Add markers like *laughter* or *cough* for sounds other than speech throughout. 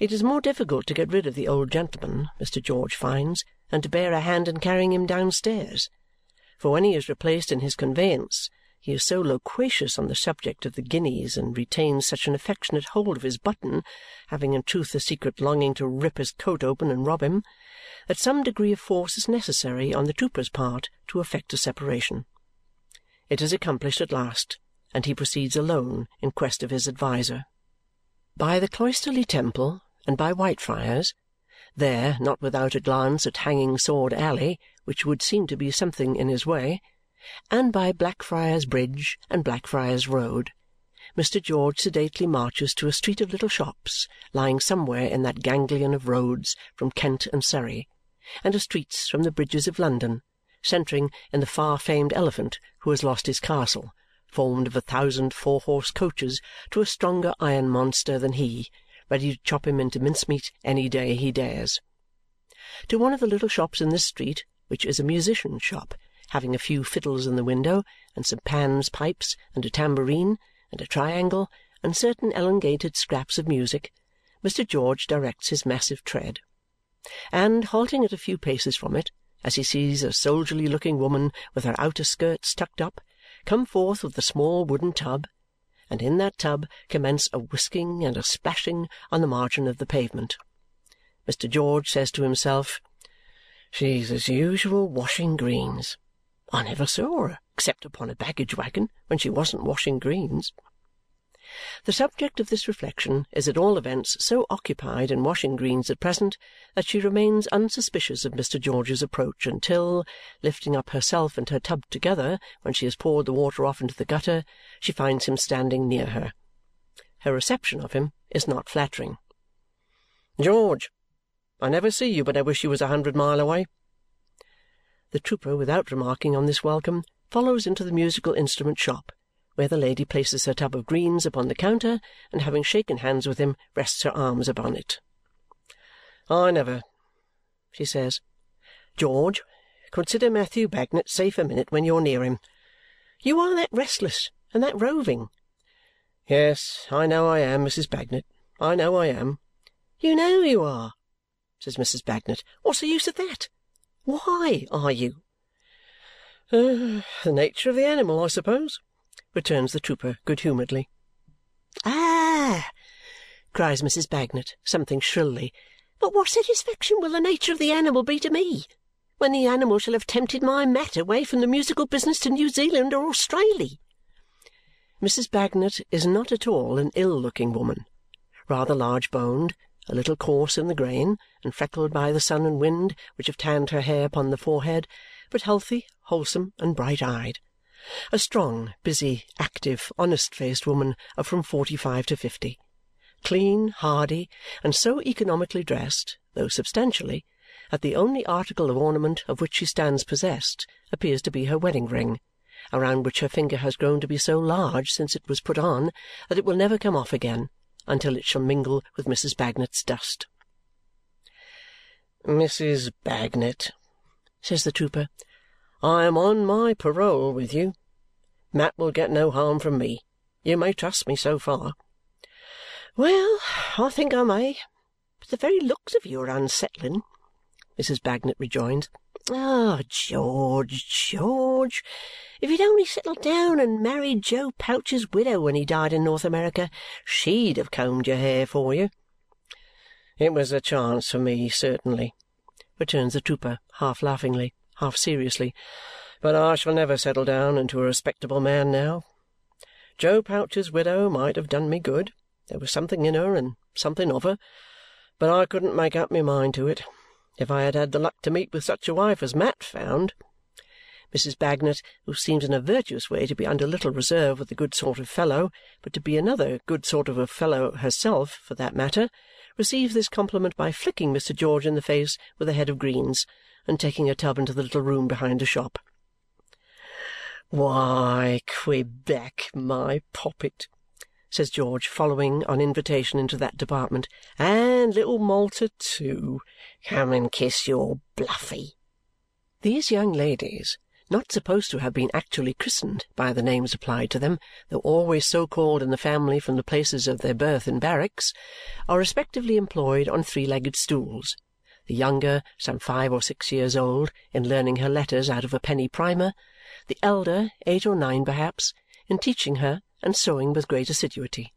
It is more difficult to get rid of the old gentleman, Mr. George finds, than to bear a hand in carrying him downstairs. For when he is replaced in his conveyance, he is so loquacious on the subject of the guineas and retains such an affectionate hold of his button, having in truth a secret longing to rip his coat open and rob him, that some degree of force is necessary on the trooper's part to effect a separation. It is accomplished at last, and he proceeds alone in quest of his adviser. By the cloisterly Temple and by Whitefriars, there, not without a glance at Hanging Sword Alley, which would seem to be something in his way, and by Blackfriars Bridge and Blackfriars Road, Mr. George sedately marches to a street of little shops lying somewhere in that ganglion of roads from Kent and Surrey, and of streets from the bridges of London, centring in the far-famed elephant who has lost his castle, formed of a thousand four-horse coaches, to a stronger iron monster than he, ready to chop him into mincemeat any day he dares. To one of the little shops in this street, which is a musician's shop having a few fiddles in the window, and some Pan's pipes, and a tambourine, and a triangle, and certain elongated scraps of music, Mr. George directs his massive tread. And, halting at a few paces from it, as he sees a soldierly-looking woman with her outer skirts tucked up come forth with a small wooden tub, and in that tub commence a whisking and a splashing on the margin of the pavement. Mr. George says to himself, "She's as usual washing greens. I never saw her except upon a baggage waggon when she wasn't washing greens." The subject of this reflection is at all events so occupied in washing greens at present that she remains unsuspicious of Mr. George's approach until, lifting up herself and her tub together when she has poured the water off into the gutter, she finds him standing near her. Her reception of him is not flattering. "George, I never see you but I wish you was a hundred mile away. The trooper, without remarking on this welcome, follows into the musical instrument shop, where the lady places her tub of greens upon the counter and having shaken hands with him, rests her arms upon it. "I never," she says. "George, consider Matthew Bagnet safe a minute when you're near him. You are that restless and that roving." "Yes, I know I am, Mrs. Bagnet. I know I am." "You know you are," says Mrs. Bagnet. "What's the use of that? Why are you?" *sighs* "The nature of the animal, I suppose," returns the trooper good-humouredly. "Ah!" cries Mrs. Bagnet something shrilly. "But what satisfaction will the nature of the animal be to me when the animal shall have tempted my Mat away from the musical business to New Zealand or Australia?" Mrs. Bagnet is not at all an ill-looking woman. Rather large-boned, a little coarse in the grain, and freckled by the sun and wind which have tanned her hair upon the forehead, but healthy, wholesome, and bright-eyed. A strong, busy, active, honest-faced woman of from forty-five to fifty. Clean, hardy, and so economically dressed, though substantially, that the only article of ornament of which she stands possessed appears to be her wedding-ring, around which her finger has grown to be so large since it was put on that it will never come off again until it shall mingle with Mrs. Bagnet's dust. "Mrs. Bagnet," says the trooper, "I am on my parole with you. Mat will get no harm from me. You may trust me so far." "Well, I think I may. But the very looks of you are unsettling," Mrs. Bagnet rejoins. "Ah, George, George! If you'd only settled down and married Joe Pouch's widow when he died in North America, SHE'd have combed your hair for you." "It was a chance for me, certainly," returns the trooper, half laughingly, half seriously, "but I shall never settle down into a respectable man now. Joe Pouch's widow might have done me good. There was something in her and something of her, but I couldn't make up my mind to it. If I had had the luck to meet with such a wife as Mat found Mrs. Bagnet, who seems in a virtuous way to be under little reserve with a good sort of fellow, but to be another good sort of a fellow herself for that matter, receives this compliment by flicking Mr. George in the face with a head of greens and taking her tub into the little room behind the shop. "Why, Quebec, my poppet!" says George, following, on invitation, into that department. "And little Malta too! Come and kiss your Bluffy!" These young ladies not supposed to have been actually christened by the names applied to them, though always so called in the family from the places of their birth in barracks, are respectively employed on three-legged stools, the younger, some five or six years old, in learning her letters out of a penny primer, the elder, eight or nine perhaps, in teaching her and sewing with great assiduity.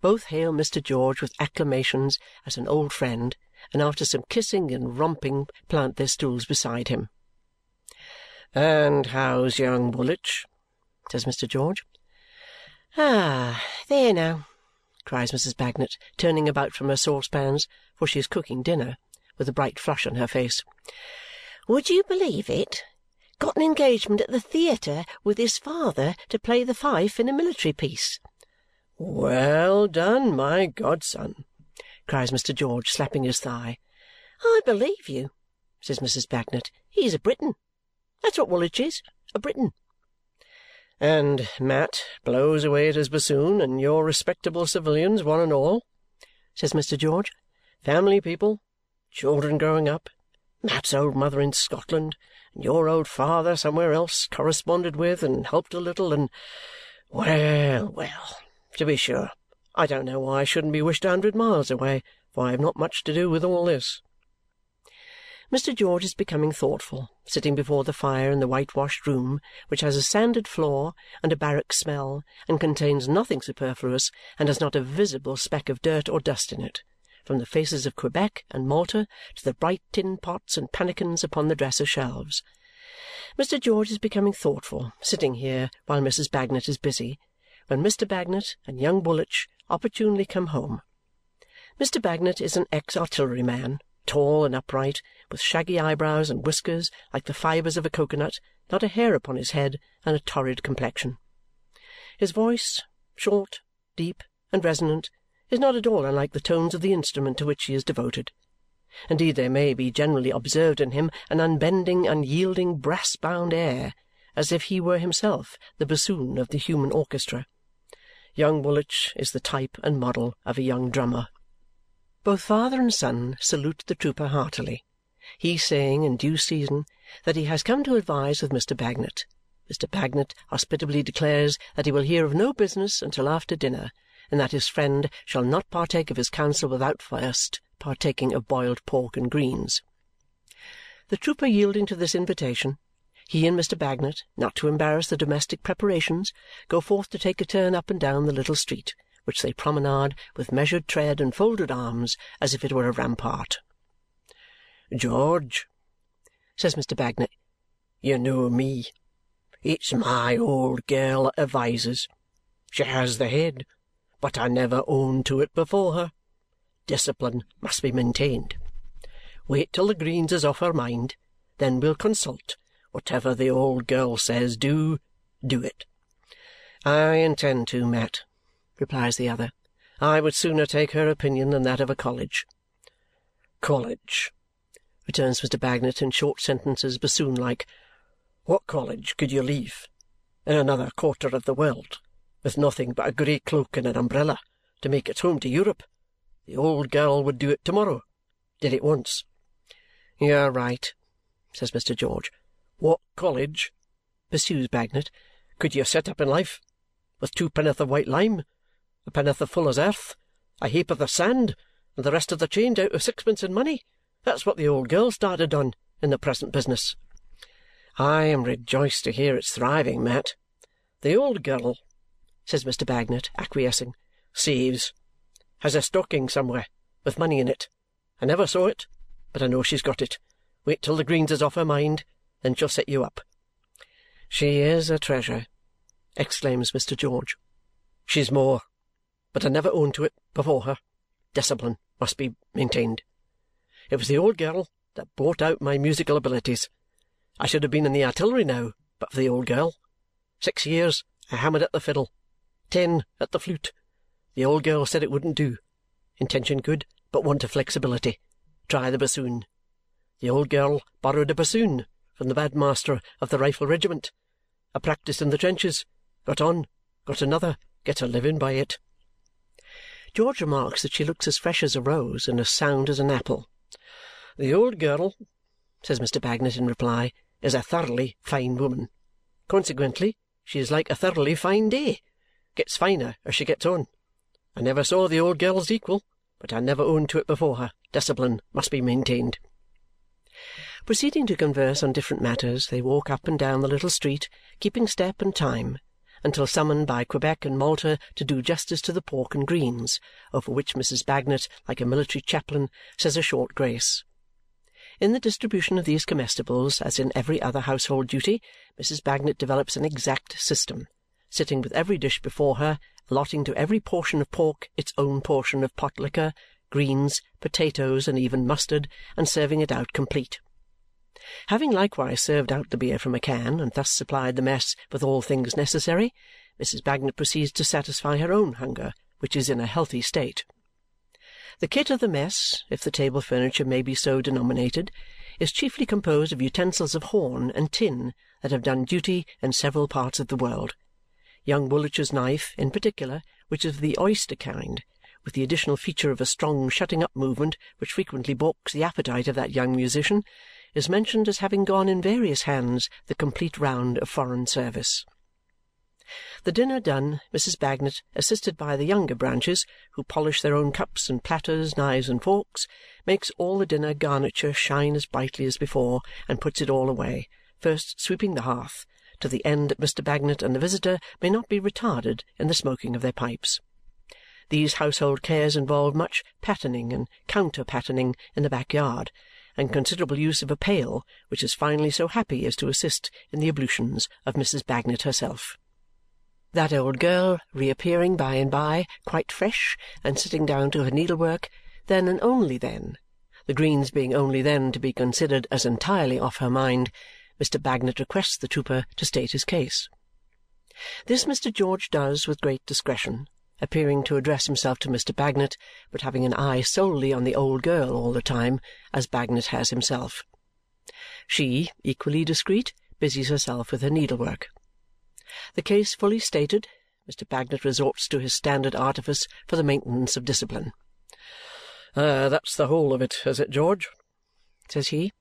Both hail Mr. George with acclamations as an old friend, and after some kissing and romping plant their stools beside him. "And how's young Woolwich?" says Mr. George. "Ah! There now!" cries Mrs. Bagnet, turning about from her saucepans, for she is cooking dinner, with a bright flush on her face. "Would you believe it? Got an engagement at the theatre with his father to play the fife in a military piece!" "Well done, my godson!" cries Mr. George, slapping his thigh. "I believe you," says Mrs. Bagnet. "He's a Briton. That's what Woolwich is, a Briton." "And Mat blows away at his bassoon, and your respectable civilians, one and all," says Mr. George. "Family people, children growing up, Mat's old mother in Scotland, and your old father somewhere else, corresponded with and helped a little, and well, well, to be sure, I don't know why I shouldn't be wished a hundred miles away, for I have not much to do with all this. Mr. George is becoming thoughtful, sitting before the fire in the whitewashed room, which has a sanded floor and a barrack smell and contains nothing superfluous and has not a visible speck of dirt or dust in it, from the faces of Quebec and Malta to the bright tin pots and pannikins upon the dresser shelves. Mr. George is becoming thoughtful, sitting here while Mrs. Bagnet is busy, when Mr. Bagnet and young Woolwich opportunely come home. Mr. Bagnet is an ex-artilleryman tall and upright, with shaggy eyebrows and whiskers like the fibres of a coconut, not a hair upon his head, and a torrid complexion. His voice, short, deep, and resonant, is not at all unlike the tones of the instrument to which he is devoted. Indeed, there may be generally observed in him an unbending, unyielding, brass-bound air, as if he were himself the bassoon of the human orchestra. Young Woolwich is the type and model of a young drummer. Both father and son salute the trooper heartily, he saying in due season that he has come to advise with Mr. Bagnet. Mr. Bagnet hospitably declares that he will hear of no business until after dinner and that his friend shall not partake of his counsel without first partaking of boiled pork and greens. The trooper yielding to this invitation, he and Mr. Bagnet, not to embarrass the domestic preparations, go forth to take a turn up and down the little street which they promenade with measured tread and folded arms as if it were a rampart. "George," says Mr. Bagnet, "you know me. It's my old girl that advises. She has the head, but I never owned to it before her. Discipline must be maintained. Wait till the greens is off her mind, then we'll consult. Whatever the old girl says do, do it." "I intend to, Mat replies the other. "I would sooner take her opinion than that of a college." "College!" returns Mr. Bagnet in short sentences, bassoon like. "What college could you leave? In another quarter of the world, with nothing but a grey cloak and an umbrella, to make its home to Europe. The old girl would do it to-morrow. Did it once." "You're right," says Mr. George. "What college," pursues Bagnet, "could you set up in life? With two penn'orth of white lime? a penn'orth of fuller's earth, a heap of the sand, and the rest of the change out of sixpence in money. That's what the old girl started on in the present business." "I am rejoiced to hear it's thriving, Mat." "The old girl," says Mr. Bagnet, acquiescing, "saves. Has a stocking somewhere, with money in it. I never saw it, but I know she's got it. Wait till the greens is off her mind, then she'll set you up." "She is a treasure!" exclaims Mr. George. "She's more but I never owned to it before her. Discipline must be maintained. It was the old girl that brought out my musical abilities. I should have been in the artillery now but for the old girl. Six years I hammered at the fiddle, ten at the flute. The old girl said it wouldn't do. Intention good, but want of flexibility. Try the bassoon. The old girl borrowed a bassoon from the bad master of the rifle regiment. I practised in the trenches, got on, got another, get a living by it. George remarks that she looks as fresh as a rose and as sound as an apple. "The old girl," says Mr. Bagnet in reply, is a thoroughly fine woman. Consequently, she is like a thoroughly fine day. Gets finer as she gets on. I never saw the old girl's equal, but I never owned to it before her. Discipline must be maintained. Proceeding to converse on different matters, they walk up and down the little street, keeping step and time, until summoned by Quebec and Malta to do justice to the pork and greens, over which Mrs. Bagnet, like a military chaplain, says a short grace. In the distribution of these comestibles, as in every other household duty, Mrs. Bagnet develops an exact system, sitting with every dish before her, allotting to every portion of pork its own portion of pot liquor, greens, potatoes, and even mustard, and serving it out complete. Having likewise served out the beer from a can and thus supplied the mess with all things necessary, Mrs. Bagnet proceeds to satisfy her own hunger, which is in a healthy state. The kit of the mess, if the table furniture may be so denominated, is chiefly composed of utensils of horn and tin that have done duty in several parts of the world. Young Woolwich's knife, in particular, which is of the oyster kind, with the additional feature of a strong shutting up movement which frequently balks the appetite of that young musician, is mentioned as having gone in various hands the complete round of foreign service. The dinner done, Mrs. Bagnet, assisted by the younger branches, who polish their own cups and platters, knives and forks, makes all the dinner garniture shine as brightly as before and puts it all away, first sweeping the hearth, to the end that Mr. Bagnet and the visitor may not be retarded in the smoking of their pipes. These household cares involve much pattening and counter pattening in the backyard and considerable use of a pail, which is finally so happy as to assist in the ablutions of Mrs. Bagnet herself. That old girl reappearing by and by, quite fresh, and sitting down to her needlework, then and only then, the greens being only then to be considered as entirely off her mind, Mr. Bagnet requests the trooper to state his case. This Mr. George does with great discretion, appearing to address himself to Mr. Bagnet, but having an eye solely on the old girl all the time, as Bagnet has himself. She, equally discreet, busies herself with her needlework. The case fully stated, Mr. Bagnet resorts to his standard artifice for the maintenance of discipline. "Uh, that's the whole of it, is it, George?" says he.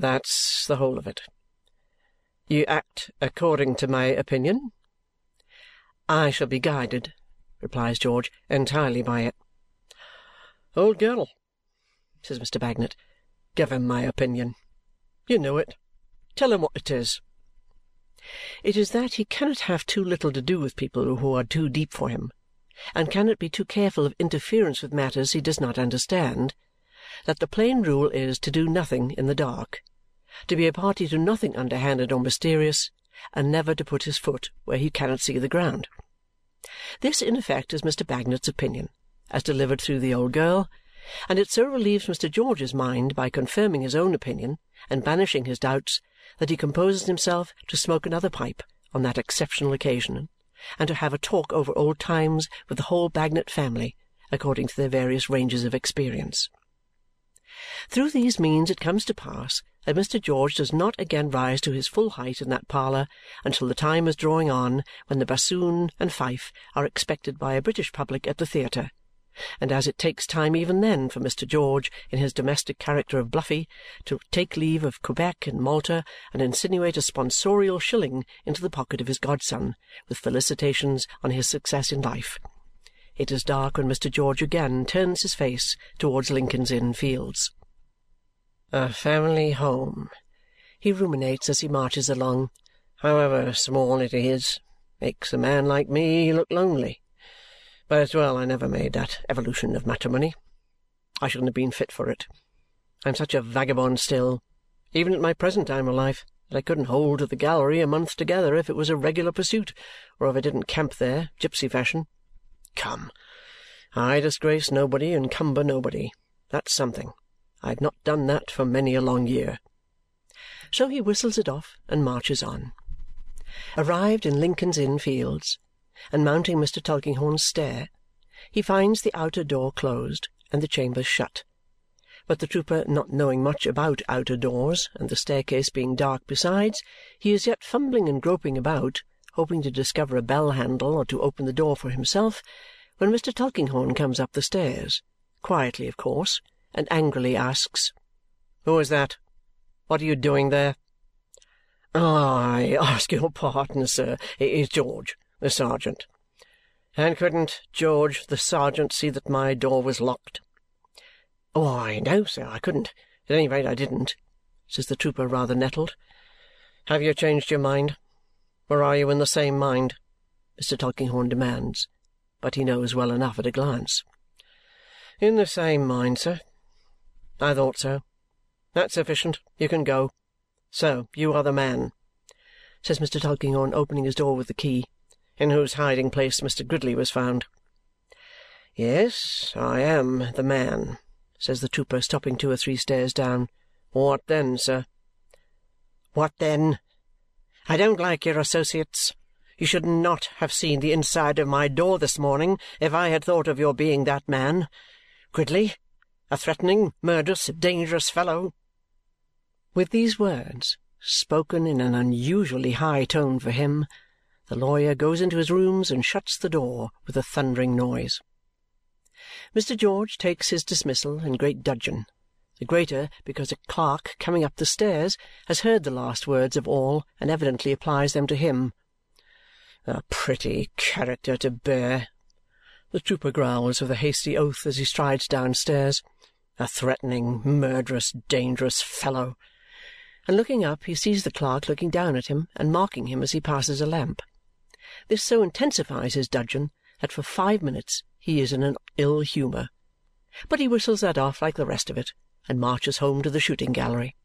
"That's the whole of it. You act according to my opinion?" "I shall be guided," replies George, "entirely by it." "Old girl," says Mr. Bagnet, "give him my opinion. You know it. Tell him what it is. It is that he cannot have too little to do with people who are too deep for him, and cannot be too careful of interference with matters he does not understand, that the plain rule is to do nothing in the dark, to be a party to nothing underhanded or mysterious, and never to put his foot where he cannot see the ground. This, in effect, is Mr. Bagnet's opinion, as delivered through the old girl, and it so relieves Mr. George's mind by confirming his own opinion and banishing his doubts that he composes himself to smoke another pipe on that exceptional occasion and to have a talk over old times with the whole Bagnet family according to their various ranges of experience. Through these means it comes to pass that Mr. George does not again rise to his full height in that parlour until the time is drawing on when the bassoon and fife are expected by a British public at the theatre and as it takes time even then for Mr. George, in his domestic character of Bluffy, to take leave of Quebec and Malta and insinuate a sponsorial shilling into the pocket of his godson, with felicitations on his success in life, it is dark when Mr. George again turns his face towards Lincoln's Inn Fields. A family home, he ruminates as he marches along, however small it is, makes a man like me look lonely. But it's well I never made that evolution of matrimony. I shouldn't have been fit for it. I am such a vagabond still, even at my present time of life, that I couldn't hold to the gallery a month together if it was a regular pursuit, or if I didn't camp there, gipsy fashion. Come! I disgrace nobody and cumber nobody. That's something. I have not done that for many a long year. So he whistles it off and marches on. Arrived in Lincoln's Inn Fields, and mounting Mr. Tulkinghorn's stair, he finds the outer door closed and the chambers shut. But the trooper not knowing much about outer doors, and the staircase being dark besides, he is yet fumbling and groping about, hoping to discover a bell handle or to open the door for himself, when Mr. Tulkinghorn comes up the stairs, quietly of course, and angrily asks, "Who is that? What are you doing there?" I ask your pardon, sir. It is George, the sergeant. And couldn't George, the sergeant, see that my door was locked? Why, no, sir, I couldn't. At any rate, I didn't, says the trooper, rather nettled. Have you changed your mind? Or are you in the same mind? Mr. Tulkinghorn demands, but he knows well enough at a glance. In the same mind, sir. I thought so. That's sufficient. You can go. So you are the man, says Mr. Tulkinghorn, opening his door with the key, in whose hiding place Mr. Gridley was found. Yes, I am the man, says the trooper, stopping two or three stairs down. What then, sir? What then? I don't like your associates. You should not have seen the inside of my door this morning if I had thought of your being that man. Gridley, a threatening, murderous, dangerous fellow. With these words, spoken in an unusually high tone for him, the lawyer goes into his rooms and shuts the door with a thundering noise. Mr. George takes his dismissal in great dudgeon, the greater because a clerk coming up the stairs has heard the last words of all and evidently applies them to him. A pretty character to bear! The trooper growls with a hasty oath as he strides downstairs. A threatening, murderous, dangerous fellow! And looking up, he sees the clerk looking down at him and marking him as he passes a lamp. This so intensifies his dudgeon that for five minutes he is in an ill humour. But he whistles that off like the rest of it and marches home to the shooting gallery.